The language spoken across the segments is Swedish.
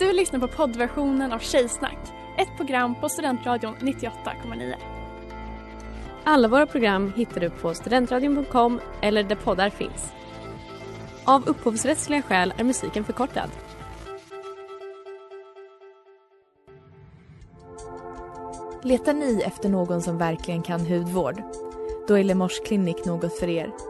Du lyssnar på poddversionen av Tjejsnack, ett program på Studentradion 98,9. Alla våra program hittar du på studentradion.com eller där poddar finns. Av upphovsrättsliga skäl är musiken förkortad. Letar ni efter någon som verkligen kan hudvård? Då är Lemors Clinic något för er.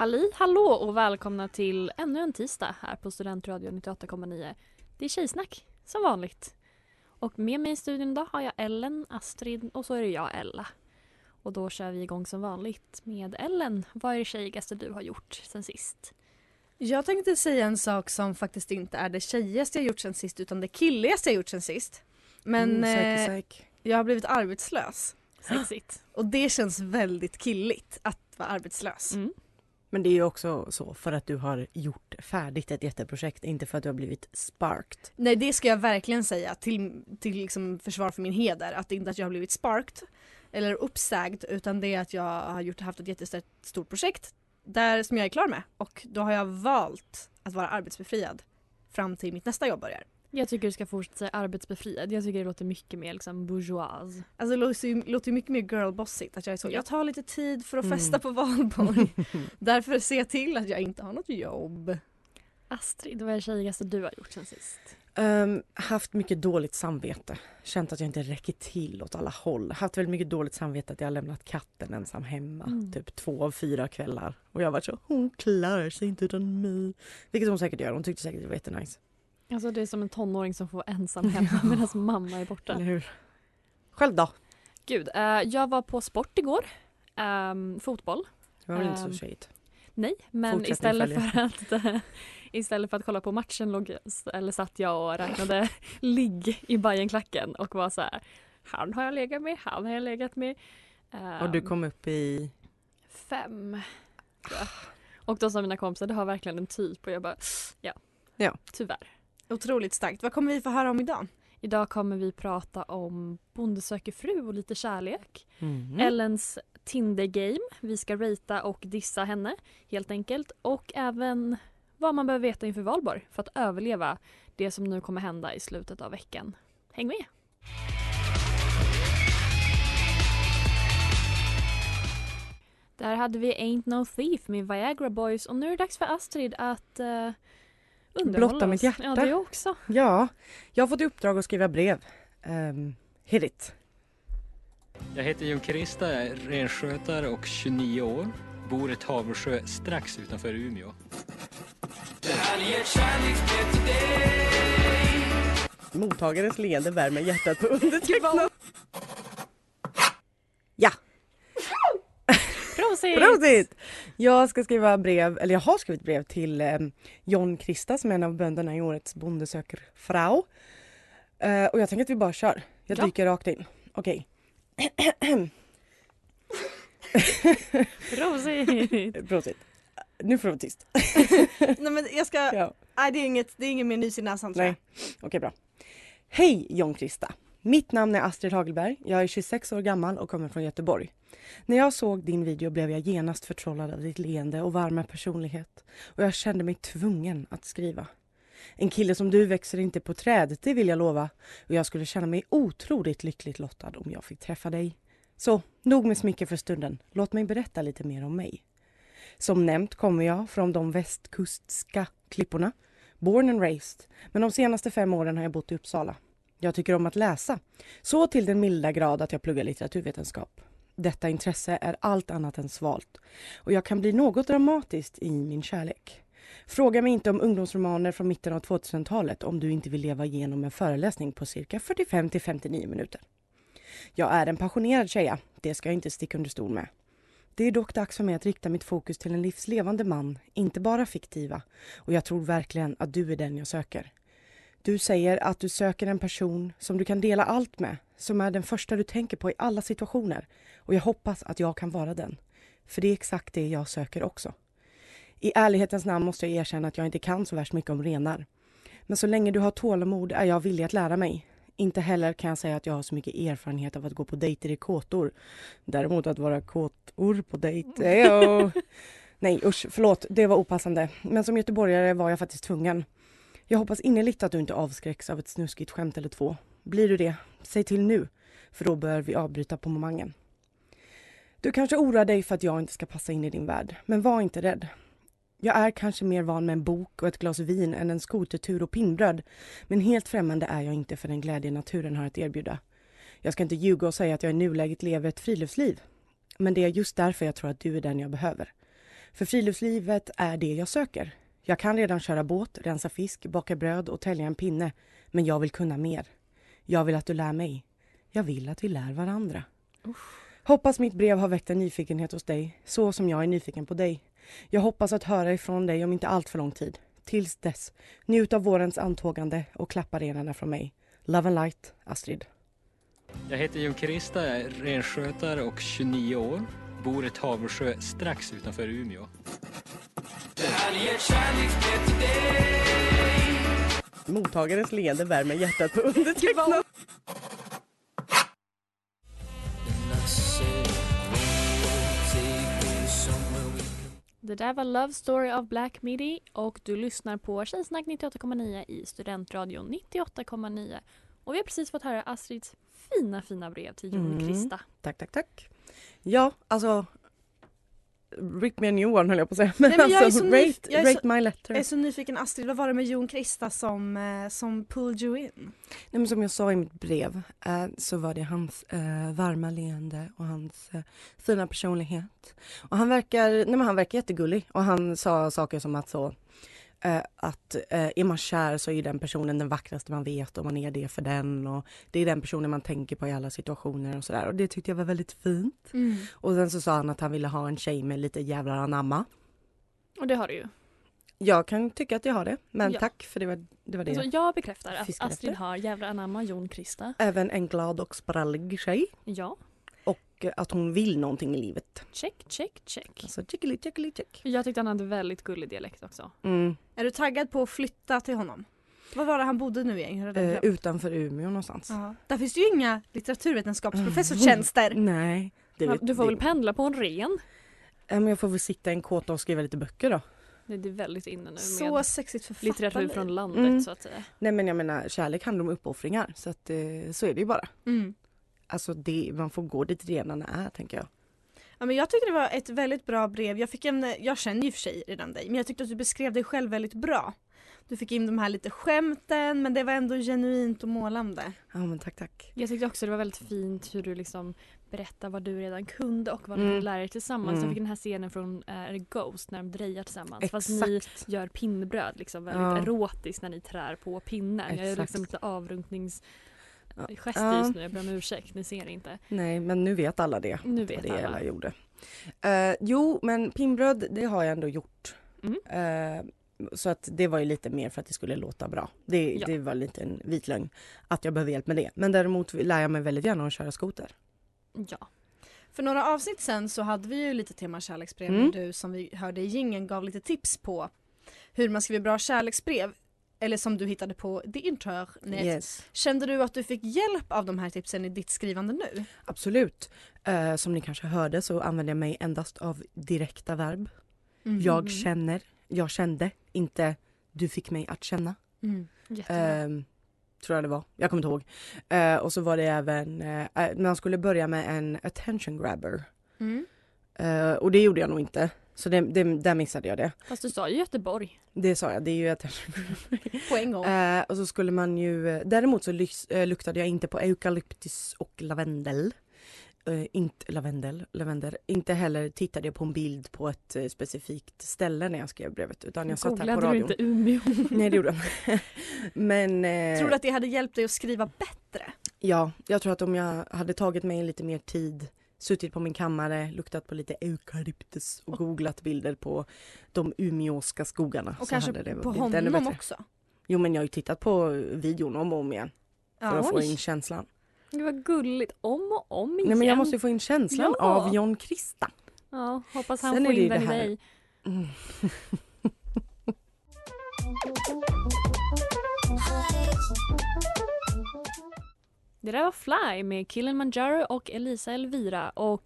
Halli hallå och välkomna till ännu en tisdag här på Studentradion 98,9. Det är Tjejsnack som vanligt. Och med mig i studion idag har jag Ellen, Astrid och så är det jag Ella. Och då kör vi igång som vanligt med Ellen. Vad är det tjejigaste du har gjort sen sist? Jag tänkte säga en sak som faktiskt inte är det tjejigaste jag gjort sen sist utan det killigaste jag gjort sen sist. Men eh, jag har blivit arbetslös Sexigt. och det känns väldigt killigt att vara arbetslös. Mm. Men det är ju också så för att du har gjort färdigt ett jätteprojekt, inte för att du har blivit sparked. Nej det ska jag verkligen säga till, till liksom försvar för min heder. Att det inte är att jag har blivit sparked eller uppsagd utan det är att jag har gjort, haft ett jättestort projekt där som jag är klar med och då har jag valt att vara arbetsbefriad fram till mitt nästa jobb börjar. Jag tycker du ska fortsätta säga arbetsbefriad. Jag tycker det låter mycket mer liksom bourgeois. Alltså det låter ju, låter ju mycket mer girlbossigt att jag är så, Ja. jag tar lite tid för att Mm. festa på valborg. Därför ser jag till att jag inte har något jobb. Astrid, vad är det tjejigaste du har gjort sen sist? Ehm, haft mycket dåligt samvete. Känt att jag inte räcker till åt alla håll. Haft väldigt mycket dåligt samvete att jag har lämnat katten ensam hemma. Mm. Typ två av fyra kvällar. Och jag har varit så, hon klarar sig inte utan mig. Vilket hon säkert gör. Hon tyckte säkert det var jättenice. Alltså det är som en tonåring som får vara ensam hemma medan mamma är borta. Eller hur? Själv då? Gud, eh, jag var på sport igår. Ehm, fotboll. Det var väl inte Ehm, så tjejigt. Nej, men istället för, att, istället för att kolla på matchen låg, eller satt jag och räknade ligg i Bajenklacken och var så här. Han har jag legat med, han har jag legat med. Och du Ehm, kom upp i... Fem. Och då sa mina kompisar, det har verkligen en typ och jag bara ja. Ja. Tyvärr. Otroligt starkt. Vad kommer vi få höra om idag? Idag kommer vi prata om Bonde söker fru och lite kärlek. Mm. Ellens Tinder-game. Vi ska ratea och dissa henne helt enkelt. Och även vad man behöver veta inför valborg för att överleva det som nu kommer hända i slutet av veckan. Häng med! Där hade vi Ain't No Thief med Viagra Boys och nu är det dags för Astrid att uh, Blotta mitt hjärta. Ja, det också. Ja, jag har fått i uppdrag att skriva brev. Um, hit it. Jag heter Jon Krista, jag är renskötare och 29 år. Bor i Tavelsjö strax utanför Umeå. Mottagares leende värmer hjärtat på undertecknad. Ja, Prosit! prosit! Jag ska skriva brev, eller jag har skrivit brev till eh, John Krista som är en av bönderna i årets Bonde söker frau. Eh, och jag tänker att vi bara kör. Jag Ja. dyker rakt in. Okej. Prosit! Prosit. Nu får du vara tyst. Nej men jag ska, Ja. nej det är inget, det är ingen mer nys i näsan tror jag. Nej, okej bra. Hej John Krista! Mitt namn är Astrid Hagelberg. Jag är 26 år gammal och kommer från Göteborg. När jag såg din video blev jag genast förtrollad av ditt leende och varma personlighet. Och jag kände mig tvungen att skriva. En kille som du växer inte på träd, det vill jag lova. Och jag skulle känna mig otroligt lyckligt lottad om jag fick träffa dig. Så, nog med smicker för stunden. Låt mig berätta lite mer om mig. Som nämnt kommer jag från de västkustska klipporna. Born and raised. Men de senaste fem åren har jag bott i Uppsala. Jag tycker om att läsa. Så till den milda grad att jag pluggar litteraturvetenskap. Detta intresse är allt annat än svalt och jag kan bli något dramatiskt i min kärlek. Fråga mig inte om ungdomsromaner från mitten av 2000-talet om du inte vill leva igenom en föreläsning på cirka 45 till 59 minuter. Jag är en passionerad tjeja, det ska jag inte sticka under stol med. Det är dock dags för mig att rikta mitt fokus till en livslevande man, inte bara fiktiva. Och jag tror verkligen att du är den jag söker. Du säger att du söker en person som du kan dela allt med, som är den första du tänker på i alla situationer. Och jag hoppas att jag kan vara den. För det är exakt det jag söker också. I ärlighetens namn måste jag erkänna att jag inte kan så värst mycket om renar. Men så länge du har tålamod är jag villig att lära mig. Inte heller kan jag säga att jag har så mycket erfarenhet av att gå på dejter i kåtor. Däremot att vara kåtor på dejt, ejo. Nej usch, förlåt, det var opassande. Men som göteborgare var jag faktiskt tvungen. Jag hoppas innerligt att du inte avskräcks av ett snuskigt skämt eller två. Blir du det, säg till nu. För då bör vi avbryta på momangen. Du kanske oroar dig för att jag inte ska passa in i din värld, men var inte rädd. Jag är kanske mer van med en bok och ett glas vin än en skotertur och pinnbröd. Men helt främmande är jag inte för den glädje naturen har att erbjuda. Jag ska inte ljuga och säga att jag i nuläget lever ett friluftsliv. Men det är just därför jag tror att du är den jag behöver. För friluftslivet är det jag söker. Jag kan redan köra båt, rensa fisk, baka bröd och tälja en pinne. Men jag vill kunna mer. Jag vill att du lär mig. Jag vill att vi lär varandra. Hoppas mitt brev har väckt en nyfikenhet hos dig, så som jag är nyfiken på dig. Jag hoppas att höra ifrån dig om inte allt för lång tid. Tills dess, njut av vårens antågande och klappa renarna från mig. Love and light, Astrid. Jag heter Jon Krista, jag är renskötare och 29 år. Bor i Tavelsjö strax utanför Umeå. Mottagarens leende värmer hjärtat på undertecknad. Det där var Love Story av Black Midi och du lyssnar på Tjejsnack 98,9 i Studentradion 98,9. Och vi har precis fått höra Astrids fina, fina brev till Jon Mm. Krista. Tack, tack, tack. Ja, alltså... Rip me a new one höll jag på att säga. Men, Nej, men jag är alltså, så rate, jag rate så- my Jag letter. är så nyfiken Astrid, vad var det med Jon Krista som, eh, som pulled you in? Nej, men som jag sa i mitt brev eh, så var det hans eh, varma leende och hans eh, fina personlighet. Och han verkar, nej, men han verkar jättegullig och han sa saker som att så eh, att eh, är man kär så är den personen den vackraste man vet och man är det för den och det är den personen man tänker på i alla situationer och sådär och det tyckte jag var väldigt fint. Och sen så sa han att han ville ha en tjej med lite jävlar anamma. Och det har du ju. Jag kan tycka att jag har det men Ja. tack för det var det. Var det. Alltså, jag bekräftar att Astrid efter. har jävla anamma Jon Krista. Även en glad och sprallig tjej Ja, och eh, att hon vill någonting i livet. check, check, check. Alltså chickily chickily check. Jag tyckte han hade väldigt gullig dialekt också. Mm. Är du taggad på att flytta till honom? Var var det han bodde nu igen? Eh, utanför Umeå någonstans. Ja. Där finns det ju inga litteraturvetenskapsprofessorstjänster. Nej. Det vet, Du får det, väl pendla på en ren? Ja, men jag får väl sitta i en kåta och skriva lite böcker då. Det det är väldigt inne nu Så med sexigt författare. litteratur från landet Mm. så att säga. Nej men jag menar kärlek handlar om uppoffringar så att eh, så är det ju bara. Mm. Alltså det, man får gå dit renarna är tänker jag. Ja, men jag tycker det var ett väldigt bra brev. Jag, fick en, jag känner ju för sig redan dig men jag tyckte att du beskrev dig själv väldigt bra. Du fick in de här lite skämten men det var ändå genuint och målande. Ja men tack tack. Jag tyckte också det var väldigt fint hur du liksom berättar vad du redan kunde och vad Mm. du lär er tillsammans. Mm. Jag fick den här scenen från äh, Ghost när de drejar tillsammans. Fast ni Exakt. gör pinnbröd liksom väldigt Ja. erotiskt när ni trär på pinnen. Jag är Exakt. liksom lite avrundnings Ja. gest just nu, jag ber om ursäkt, ni ser inte. Nej men nu vet alla det. Nu vet det alla. gjorde. Eh, jo men pinnbröd det har jag ändå gjort. Mm. Eh, så att det var ju lite mer för att det skulle låta bra. Det, Ja. det var lite en vit lögn att jag behöver hjälp med det. Men däremot lär jag mig väldigt gärna att köra skoter. Ja. För några avsnitt sen så hade vi ju lite tema kärleksbrev Mm. du som vi hörde i jingeln gav lite tips på hur man skriver bra kärleksbrev. Eller som du hittade på the internet. Yes. Kände du att du fick hjälp av de här tipsen i ditt skrivande nu? Absolut. Eh, som ni kanske hörde så använder jag mig endast av direkta verb. Mhm. Jag känner, jag kände, inte du fick mig att känna. Mm. Ehm, tror jag det var. Jag kommer inte ihåg. Eh, och så var det även, eh, man skulle börja med en attention grabber. Mm. Och det gjorde jag nog inte. Så det, det, där missade jag det. Fast du sa ju Göteborg. Det sa jag, det är ju ett... På en gång. Eh, och så skulle man ju, däremot så lys, eh, luktade jag inte på eukalyptus och lavendel. Eh, inte lavendel, lavendel. Inte heller tittade jag på en bild på ett eh, specifikt ställe när jag skrev brevet utan jag satt här på Googlade du radion. inte Umeå? Nej det gjorde jag. Men eh, Tror du att det hade hjälpt dig att skriva bättre? ja, jag tror att om jag hade tagit mig lite mer tid suttit på min kammare, luktat på lite eukalyptus och googlat bilder på de umeåska skogarna. Och kanske det på honom också? Jo men jag har ju tittat på videon om och om igen för Ja, att få in känslan. Det var gulligt. Om och om igen. Nej men jag måste ju få in känslan Ja. av John Krista. Ja, hoppas han Sen får in den i dig. Mm. Det där var Fly med Killen Manjaro och Elisa Elvira och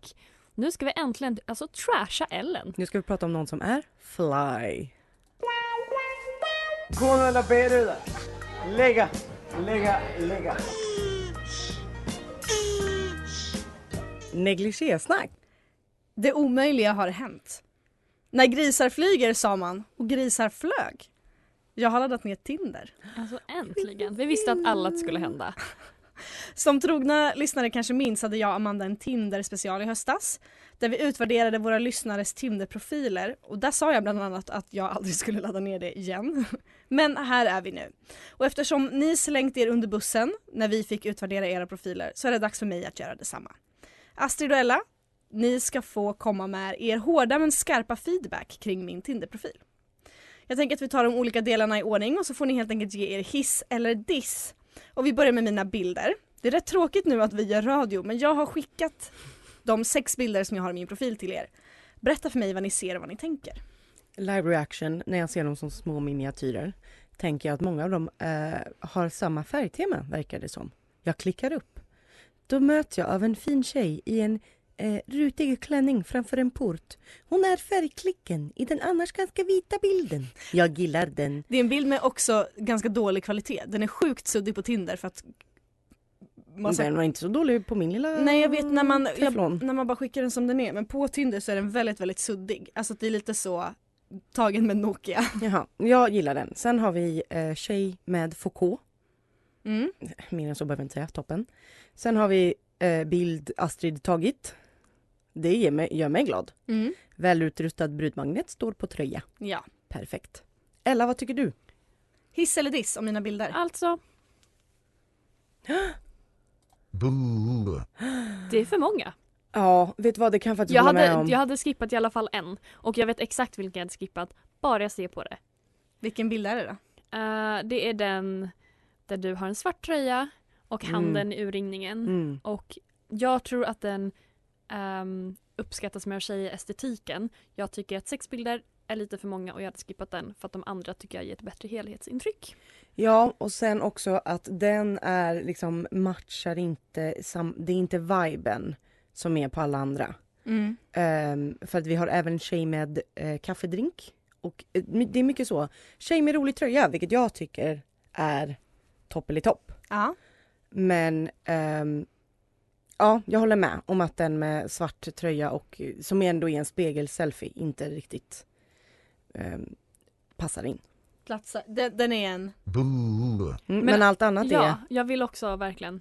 nu ska vi äntligen alltså trasha Ellen. Nu ska vi prata om någon som är fly. Gå nu eller ber du där. Lägga, lägga, lägga. Negligésnack. Det omöjliga har hänt. När grisar flyger sa man och grisar flög. Jag har laddat ner Tinder. Alltså äntligen. Vi visste att alla skulle hända. Som trogna lyssnare kanske minns hade jag och Amanda en Tinder-special i höstas där vi utvärderade våra lyssnares Tinder-profiler och där sa jag bland annat att jag aldrig skulle ladda ner det igen. Men här är vi nu. Och eftersom ni slängt er under bussen när vi fick utvärdera era profiler så är det dags för mig att göra detsamma. Astrid och Ella, ni ska få komma med er hårda men skarpa feedback kring min Tinder-profil. Jag tänker att vi tar de olika delarna i ordning och så får ni helt enkelt ge er hiss eller diss. Och vi börjar med mina bilder. Det är rätt tråkigt nu att vi gör radio men jag har skickat de sex bilder som jag har i min profil till er. Berätta för mig vad ni ser och vad ni tänker. Live reaction, när jag ser dem som små miniatyrer, tänker jag att många av dem eh, har samma färgtema, verkar det som. Jag klickar upp. Då möts jag av en fin tjej i en eh, rutig klänning framför en port. Hon är färgklicken i den annars ganska vita bilden. Jag gillar den. Det är en bild med också ganska dålig kvalitet. Den är sjukt suddig på Tinder för att massa... Den var inte så dålig på min lilla Nej jag vet när man, jag, när man bara skickar den som den är men på Tinder så är den väldigt väldigt suddig. Alltså det är lite så tagen med Nokia. Jaha, jag gillar den. Sen har vi eh, tjej med Foucault. Mm. Mer än så behöver jag inte säga, toppen. Sen har vi eh, bild Astrid tagit. Det ger mig, gör mig glad. Mm. Välutrustad brudmagnet står på tröja. Ja. Perfekt. Ella, vad tycker du? Hiss eller diss om mina bilder? Alltså, Boo. det är för många. Ja, vet du vad, det kan jag faktiskt Jag hålla med hade, om. jag hade skippat i alla fall en och jag vet exakt vilken jag hade skippat bara jag ser på det. Vilken bild är det då? Eh, det är den där du har en svart tröja och Mm. handen i urringningen. Mm. Och jag tror att den ehm, uppskattas mer av tjejestetiken. Jag tycker att sex bilder är lite för många och jag hade skippat den för att de andra tycker jag ger ett bättre helhetsintryck. Ja, och sen också att den är liksom matchar inte, sam, det är inte viben som är på alla andra. Mm. Ehm, för att vi har även tjej med eh, kaffedrink. Och eh, det är mycket så. Tjej med rolig tröja, vilket jag tycker är topp. Ja. Men ehm, ja, jag håller med om att den med svart tröja och eh, som ändå är en spegelselfie inte riktigt ehm, passar in. Platsa. Den, den är en... Boo. Mm, men, Men- allt annat är... Ja, jag vill också verkligen.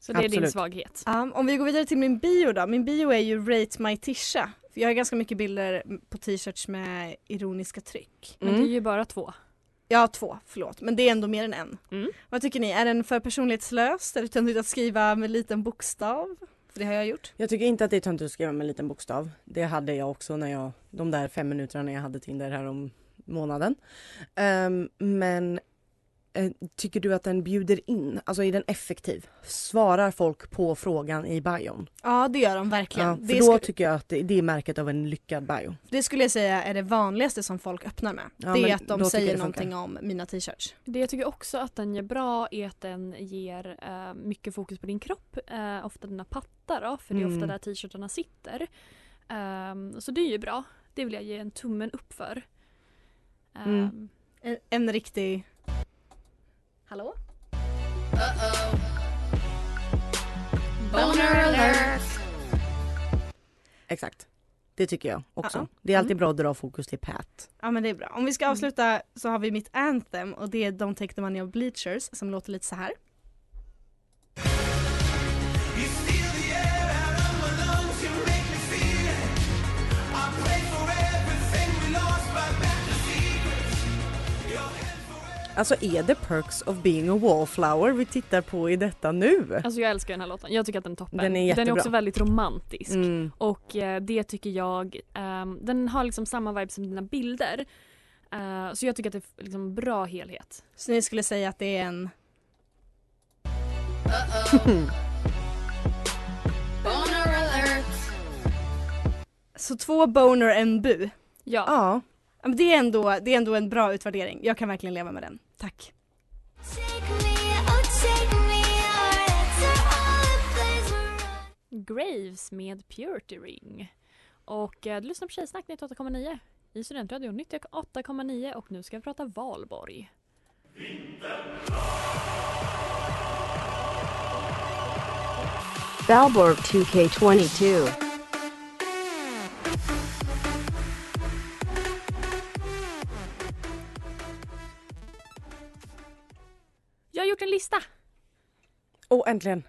Så det är din svaghet. Ja, om vi går vidare till min bio då. Min bio är ju Rate My Tisha. Jag har ganska mycket bilder på t-shirts med ironiska tryck. Men Mm. det är ju bara två. Har två, förlåt. Men det är ändå mer än en. Mm. Vad tycker ni? Är den för personlighetslös? Är det töntigt att skriva med liten bokstav? För det har jag gjort. Jag tycker inte att det är töntigt att skriva med en liten bokstav. Det hade jag också när jag, de där fem minuterna jag hade Tinder här om månaden. Ehm, men tycker du att den bjuder in? Alltså är den effektiv? Svarar folk på frågan i bion? Ja det gör de verkligen. Ja, för det, då sku- tycker jag att det, det är märket av en lyckad bio. det skulle jag säga är det vanligaste som folk öppnar med. Ja, det är att de säger någonting om mina t-shirts. Det jag tycker också att den gör bra är att den ger eh, mycket fokus på din kropp. Eh, ofta dina pattar då, för det är ofta Mm. där t-shirtarna sitter. Ehm, så det är ju bra. Det vill jag ge en tummen upp för. Ehm, Mm. En, en riktig... Hallå? Boner alert. Exakt. Det tycker jag också. Ja. Det är alltid Mm. bra att dra fokus till Pat. Ja men det är bra. Om vi ska avsluta så har vi mitt anthem och det är Don't Take The Money of Bleachers som låter lite så här. Alltså är det Perks of being a wallflower vi tittar på i detta nu? Alltså jag älskar den här låten. Jag tycker att den är toppen. Den är den är jättebra. också väldigt romantisk. Mm. Och eh, det tycker jag, ehm, den har liksom samma vibe som dina bilder. Eh, så jag tycker att det är liksom bra helhet. Så ni skulle säga att det är en... Boner alert. Så två boner, en bu. Ja. Ja, Ja, men det, är ändå, det är ändå en bra utvärdering. Jag kan verkligen leva med den. Tack. Graves med Purity Ring. Och eh, du lyssnar på Tjejsnack 98,9 i Studentradion 98,9 och nu ska vi prata valborg. Valborg 2K22. Jag har gjort en lista och äntligen.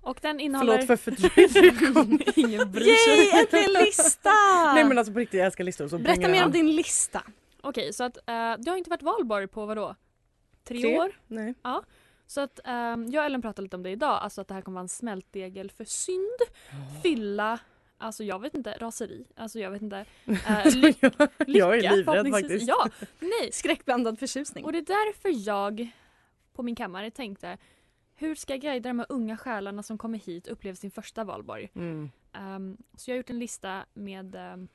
och den innehåller... Förlåt för fördröjning. Ingen bryr sig. Yay, äntligen lista! Nej men alltså på riktigt jag älskar listor. Så Berätta mer om din lista. Okej, så att eh, det har inte varit valborg på vadå? Tre, Tre. år? Nej. Så att ehm, jag och Ellen pratade lite om det idag, alltså att det här kommer vara en smältdegel för synd, fylla, alltså jag vet inte, raseri, alltså jag vet inte. Eh, ly- jag, jag är lycka, livrädd faktiskt. Ja, nej. Skräckblandad förtjusning. Och det är därför jag på min kammare tänkte hur ska jag guida de här unga själarna som kommer hit och upplever sin första valborg? Mm. Ehm, så jag har gjort en lista med ehm,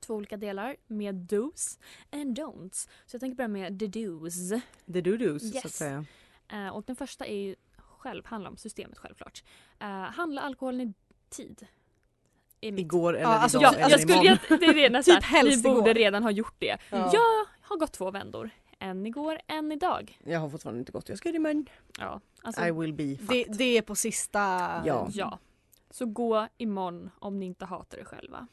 två olika delar med dos and don'ts. Så jag tänker börja med the dos. The do-dos så att Yes. säga. Eh, och den första är ju själv, handlar om systemet självklart. Uh, handla alkoholen i tid. Igår eller Ja, alltså, idag Ja, eller jag skulle, imorgon. jag, det är det nästan. Typ helst Vi borde igår. redan ha gjort det. Ja. Jag har gått två vändor. En igår, en idag. Jag har fortfarande inte gått. Jag ska det imorgon. Ja, alltså, I will be Det, fucked. det är på sista... Ja. ja. Så gå imorgon om ni inte hatar er själva.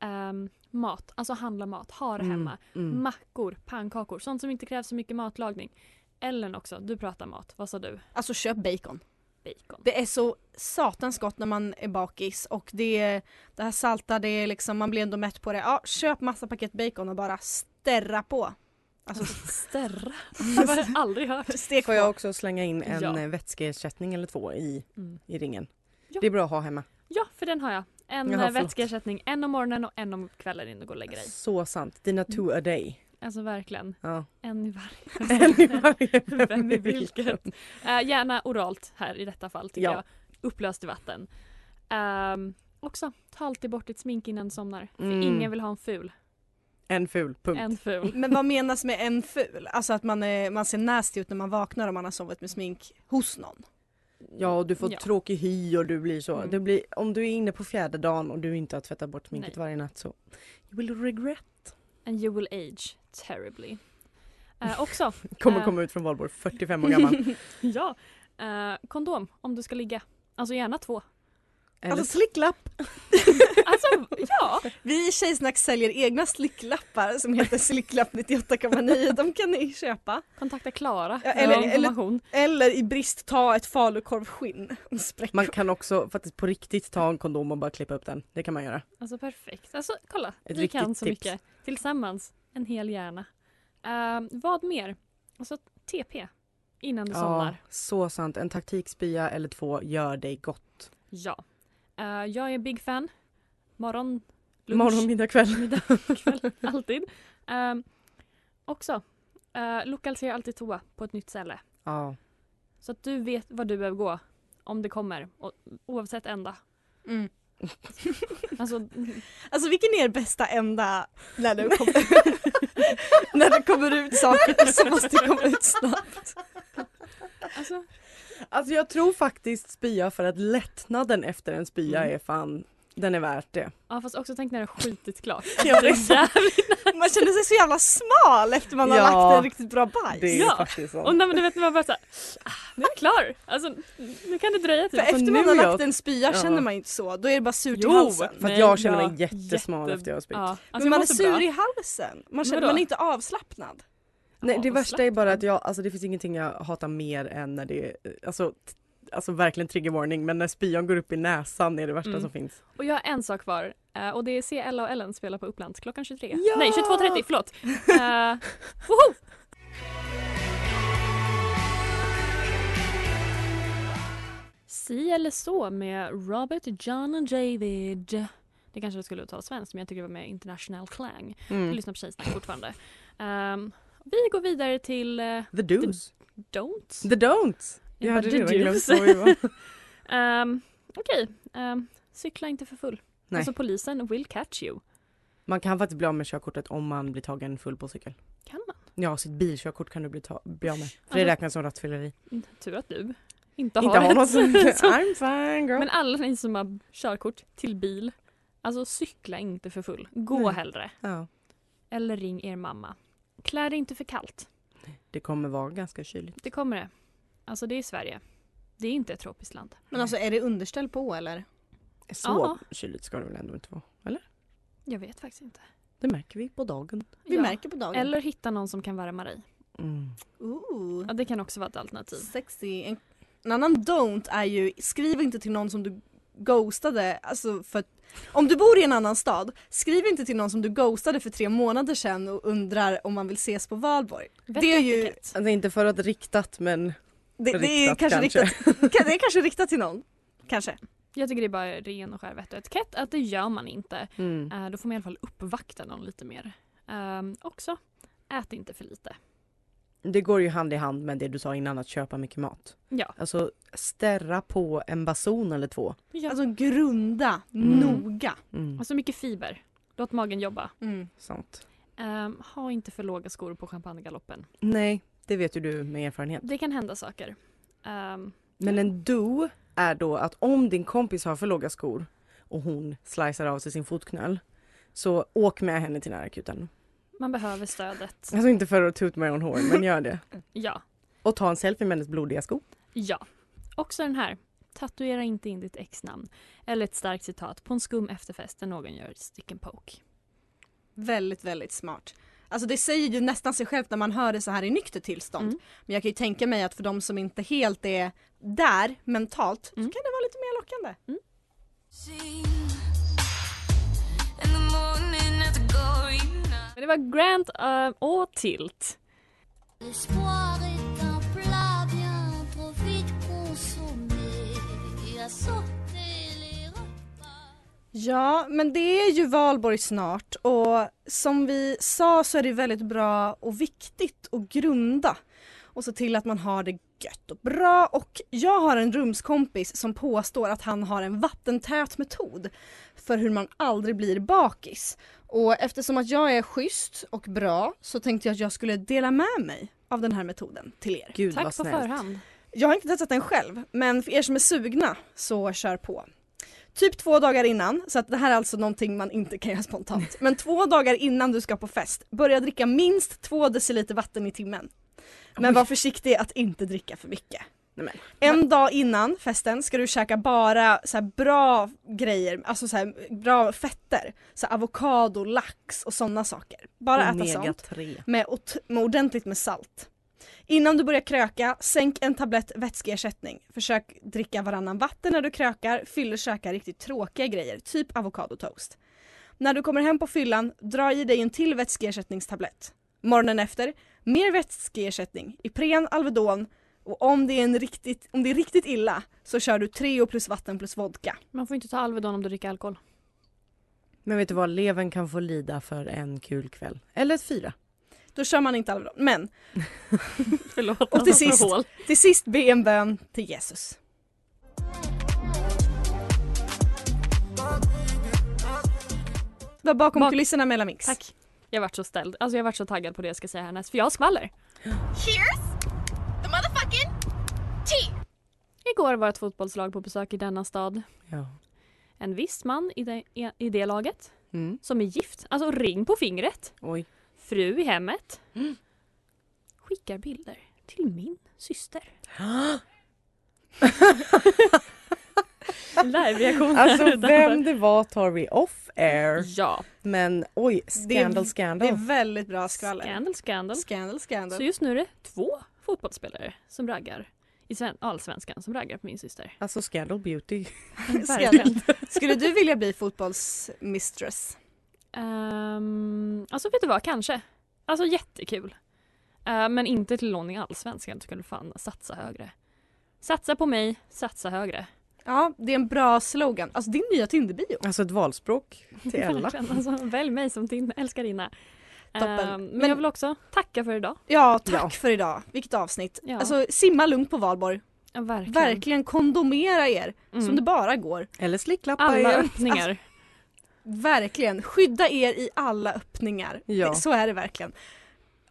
Ehm, mat, alltså handla mat, ha det Mm, hemma. mm. Mackor, pannkakor, sånt som inte kräver så mycket matlagning. Ellen också, du pratar mat. Vad sa du? Alltså köp bacon. Bacon. Det är så satans gott när man är bakis och det, det här salta, det är liksom, man blir ändå mätt på det. Ja, köp massa paket bacon och bara sterra på. Alltså Stärra? Det har jag aldrig hört. stek Får på. jag också slänga in en Ja. ja. vätskeersättning eller två i, Mm. i ringen? Ja. Det är bra att ha hemma. Ja, för den har jag. En Jaha, förlåt. vätskeersättning, en om morgonen och en om kvällen innan du går och lägger dig. Så sant. Dina two a day. Alltså verkligen. Ja. En i varje. En i varje. Vem i vilket? Eh, gärna oralt här i detta fall tycker Ja. jag. Upplöst i vatten. Um, också, ta alltid bort ditt smink innan du somnar. För Mm. ingen vill ha en ful. En ful. Punkt. En ful. Men vad menas med en ful? Alltså att man, är, man ser nasty ut när man vaknar om man har sovit med smink hos någon. Ja, och du får Ja. tråkig hy och du blir så. Mm. Det blir, om du är inne på fjärde dagen och du inte har tvättat bort sminket Nej. varje natt så you will regret. And you will age terribly. Eh, också, Kommer Eh. komma ut från valborg 45 år gammal. ja. eh, kondom om du ska ligga. Alltså gärna två. Eller Alltså slicklapp! Alltså ja. Vi i Tjejsnack säljer egna slicklappar som heter slicklapp 98,9. De kan ni köpa. Kontakta Klara Ja, eller- eller- information. Eller i brist ta ett falukorvskinn man kan också faktiskt på riktigt ta en kondom och bara klippa upp den. Det kan man göra. Alltså perfekt. Alltså kolla, Ett vi kan så tips. mycket. Tillsammans, en hel hjärna. Eh, vad mer? Alltså TP innan du somnar. så sant. En taktikspya eller två gör dig gott. Ja. Eh, jag är big fan. Morgon, lunch, Morgon, middag, kväll. middag, kväll. Alltid. Um, också, uh, lokalisera alltid toa på ett nytt ställe. Ja. Så att du vet var du behöver gå om det kommer. Och, oavsett ända. Mm. Alltså, Alltså vilken är er bästa ända när det kommer, när det kommer ut saker som måste komma ut snabbt? alltså, Alltså jag tror faktiskt spya för att lättnaden efter en spya Mm. är fan Den är värt det. Ja fast också tänk när det har skitit klart. Ja, det är Alltså, är Man känner sig så jävla smal efter man har Ja, lagt en riktigt bra bajs. Det är Ja. faktiskt så. Och när man, du vet, när man bara såhär, ah, nu är jag klar. Alltså nu kan det dröja För typ. efter nu man har är jag- lagt en spya Ja. känner man inte så. Då är det bara surt i Jo, halsen. För att Nej, jag känner mig jättesmal jätte- efter jag har spytt. Ja, alltså, men man är sur bra. i halsen. Man, känner, man är inte avslappnad. Nej det värsta är bara att jag, alltså det finns ingenting jag hatar mer än när det alltså, alltså verkligen trigger warning men när spyan går upp i näsan är det värsta Mm. som finns. Och jag har en sak kvar eh, och det är Ella och Ellen spela på Upplands klockan 23. Ja! Nej 22.30 förlåt. Uh, woho! Si eller så med Robert, John och David. Det kanske skulle uttalas svenskt men jag tycker det var med international klang. Jag Mm. lyssnar på Tjejsnack fortfarande. Ehm, vi går vidare till uh, The do's. Don'ts. The don'ts. Jag hade the redan glömt do's. vad vi var. Ehm, Okej, ehm, cykla inte för full. Nej. Alltså polisen will catch you. Man kan faktiskt bli av med körkortet om man blir tagen full på cykel. Kan man? Ja, sitt bilkörkort kan du bli, ta- bli av med. För det Alltså- räknas som rattfylleri. Mm, Tur att du inte har Inte ett. något sånt. I'm fine girl. Men alla ni som har körkort till bil, alltså cykla inte för full. Gå Nej. hellre. Ja, Eller ring er mamma. Klä dig inte för kallt. det kommer vara ganska kyligt. Det kommer det. Alltså det är Sverige. Det är inte ett tropiskt land. Men alltså är det underställ på eller? Så Ja. kyligt ska det väl ändå inte vara? Eller? Jag vet faktiskt inte. Det märker vi på dagen. Vi Ja. märker på dagen. Eller hitta någon som kan värma dig. Mm. Ooh. Ja, det kan också vara ett alternativ. Sexy. En, en annan don't är ju, skriv inte till någon som du ghostade, alltså för att om du bor i en annan stad, skriv inte till någon som du ghostade för tre månader sedan och undrar om man vill ses på valborg. Det är ju, Alltså inte för att riktat men det, det är Riktat kanske, kanske. riktat, kan- det är kanske riktat till någon. Kanske. Jag tycker det är bara ren och skär vett och etikett att det gör man inte. mm. Eh, då får man i alla fall uppvakta någon lite mer. Um, också, ät inte för lite. Det går ju hand i hand med det du sa innan att köpa mycket mat. Ja. Alltså stärra på en bason eller två. ja. Alltså grunda, Mm. noga. Mm. Alltså mycket fiber. Låt magen jobba. Mm. Sant. Ehm, ha inte för låga skor på champagnegaloppen. Nej, det vet ju du med erfarenhet. Det kan hända saker. Ehm, Men en do är då att om din kompis har för låga skor och hon slicear av sig sin fotknöl så åk med henne till närakuten. Man behöver stödet. Alltså inte för att toot my own horn men gör det. Ja. Och ta en selfie med hennes blodiga sko. Ja. Också den här. Tatuera inte in ditt ex-namn. Eller ett starkt citat på en skum efterfest där någon gör stick and poke. Väldigt, väldigt smart. Alltså det säger ju nästan sig självt när man hör det så här i nyktert tillstånd. Mm. Men jag kan ju tänka mig att för de som inte helt är där mentalt Mm. så kan det vara lite mer lockande. Men det var Grant uh, och Tilt. Ja, men det är ju valborg snart och som vi sa så är det väldigt bra och viktigt att grunda och se till att man har det gött och bra. Och jag har en rumskompis som påstår att han har en vattentät metod för hur man aldrig blir bakis. Och eftersom att jag är schysst och bra så tänkte jag att jag skulle dela med mig av den här metoden till er. Gud Tack på förhand. Jag har inte testat den själv, men för er som är sugna så kör på. Typ två dagar innan, så att det här är alltså någonting man inte kan göra spontant. Men två dagar innan du ska på fest, börja dricka minst två deciliter vatten i timmen. Men var försiktig att inte dricka för mycket. En dag innan festen ska du käka bara så bra grejer, alltså så bra fetter. Så avokado, lax och sådana saker. Bara äta Omega sånt 3. med, med ordentligt med salt. Innan du börjar kröka, sänk en tablett vätskeersättning. Försök dricka varannan vatten när du krökar, fyll och käka riktigt tråkiga grejer, typ avokadotoast. När du kommer hem på fyllan, dra i dig en till vätskeersättningstablett. Morgonen efter, mer vätskeersättning, Ipren, Alvedon och om det, är en riktigt, om det är riktigt illa så kör du Treo plus vatten plus vodka. Man får inte ta Alvedon om du dricker alkohol. Men vet du vad, levern kan få lida för en kul kväll. Eller ett fyra. Då kör man inte Alvedon. Men Förlåt. Och till sist, till sist be en bön till Jesus. Det var bakom Bak- kulisserna med Mix. Tack. Jag vart så ställd. Alltså jag vart så taggad på det jag ska säga härnäst. För jag har skvaller. Here's Igår var ett fotbollslag på besök i denna stad. Ja. en viss man i det, i det laget Mm. som är gift. Alltså ring på fingret. Oj. Fru i hemmet. Skickar bilder till min syster. Live-reaktioner Alltså vem det var tar vi off air. Ja. Men oj, scandal det är scandal. väldigt bra skvaller. Scandal, scandal. Scandal, scandal. Så just nu är det två fotbollsspelare som raggar i sven- allsvenskan som raggar på min syster. Alltså scandal beauty. Verkligen. Skulle du vilja bli fotbollsmistress? Um, alltså vet du vad, kanske. Alltså jättekul. Eh, men inte till någon i allsvenskan skulle fan satsa högre. Satsa på mig, satsa högre. Ja, det är en bra slogan. Alltså din nya Tinder-bio. Alltså ett valspråk till alla. Verkligen, alltså, välj mig som din älskarinna. Toppen. Ehm, men, Men- jag vill också tacka för idag. Ja, tack Ja. för idag. Vilket avsnitt. Ja. Alltså simma lugnt på valborg. Ja, verkligen. Verkligen kondomera er Mm. som det bara går. Eller slicklappa Alla er. öppningar. Verkligen. Skydda er i alla öppningar. Ja. Så är det verkligen.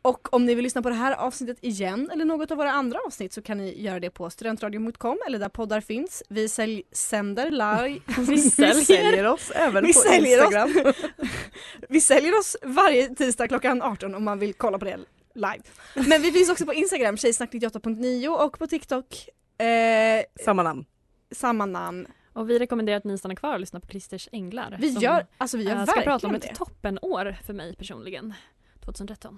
Och om ni vill lyssna på det här avsnittet igen eller något av våra andra avsnitt så kan ni göra det på studentradion.com eller där poddar finns. Vi sälj, sänder live. Vi säljer. oss även Vi på säljer oss. Instagram. Vi säljer oss varje tisdag klockan 18 om man vill kolla på det live. Men vi finns också på Instagram, tjejsnack98.9 och på TikTok. Eh, Samma namn. samma namn. Och vi rekommenderar att ni stannar kvar och lyssnar på Christers Änglar. Vi gör, alltså vi gör eh, ska verkligen prata om ett det. toppenår för mig personligen. 2013.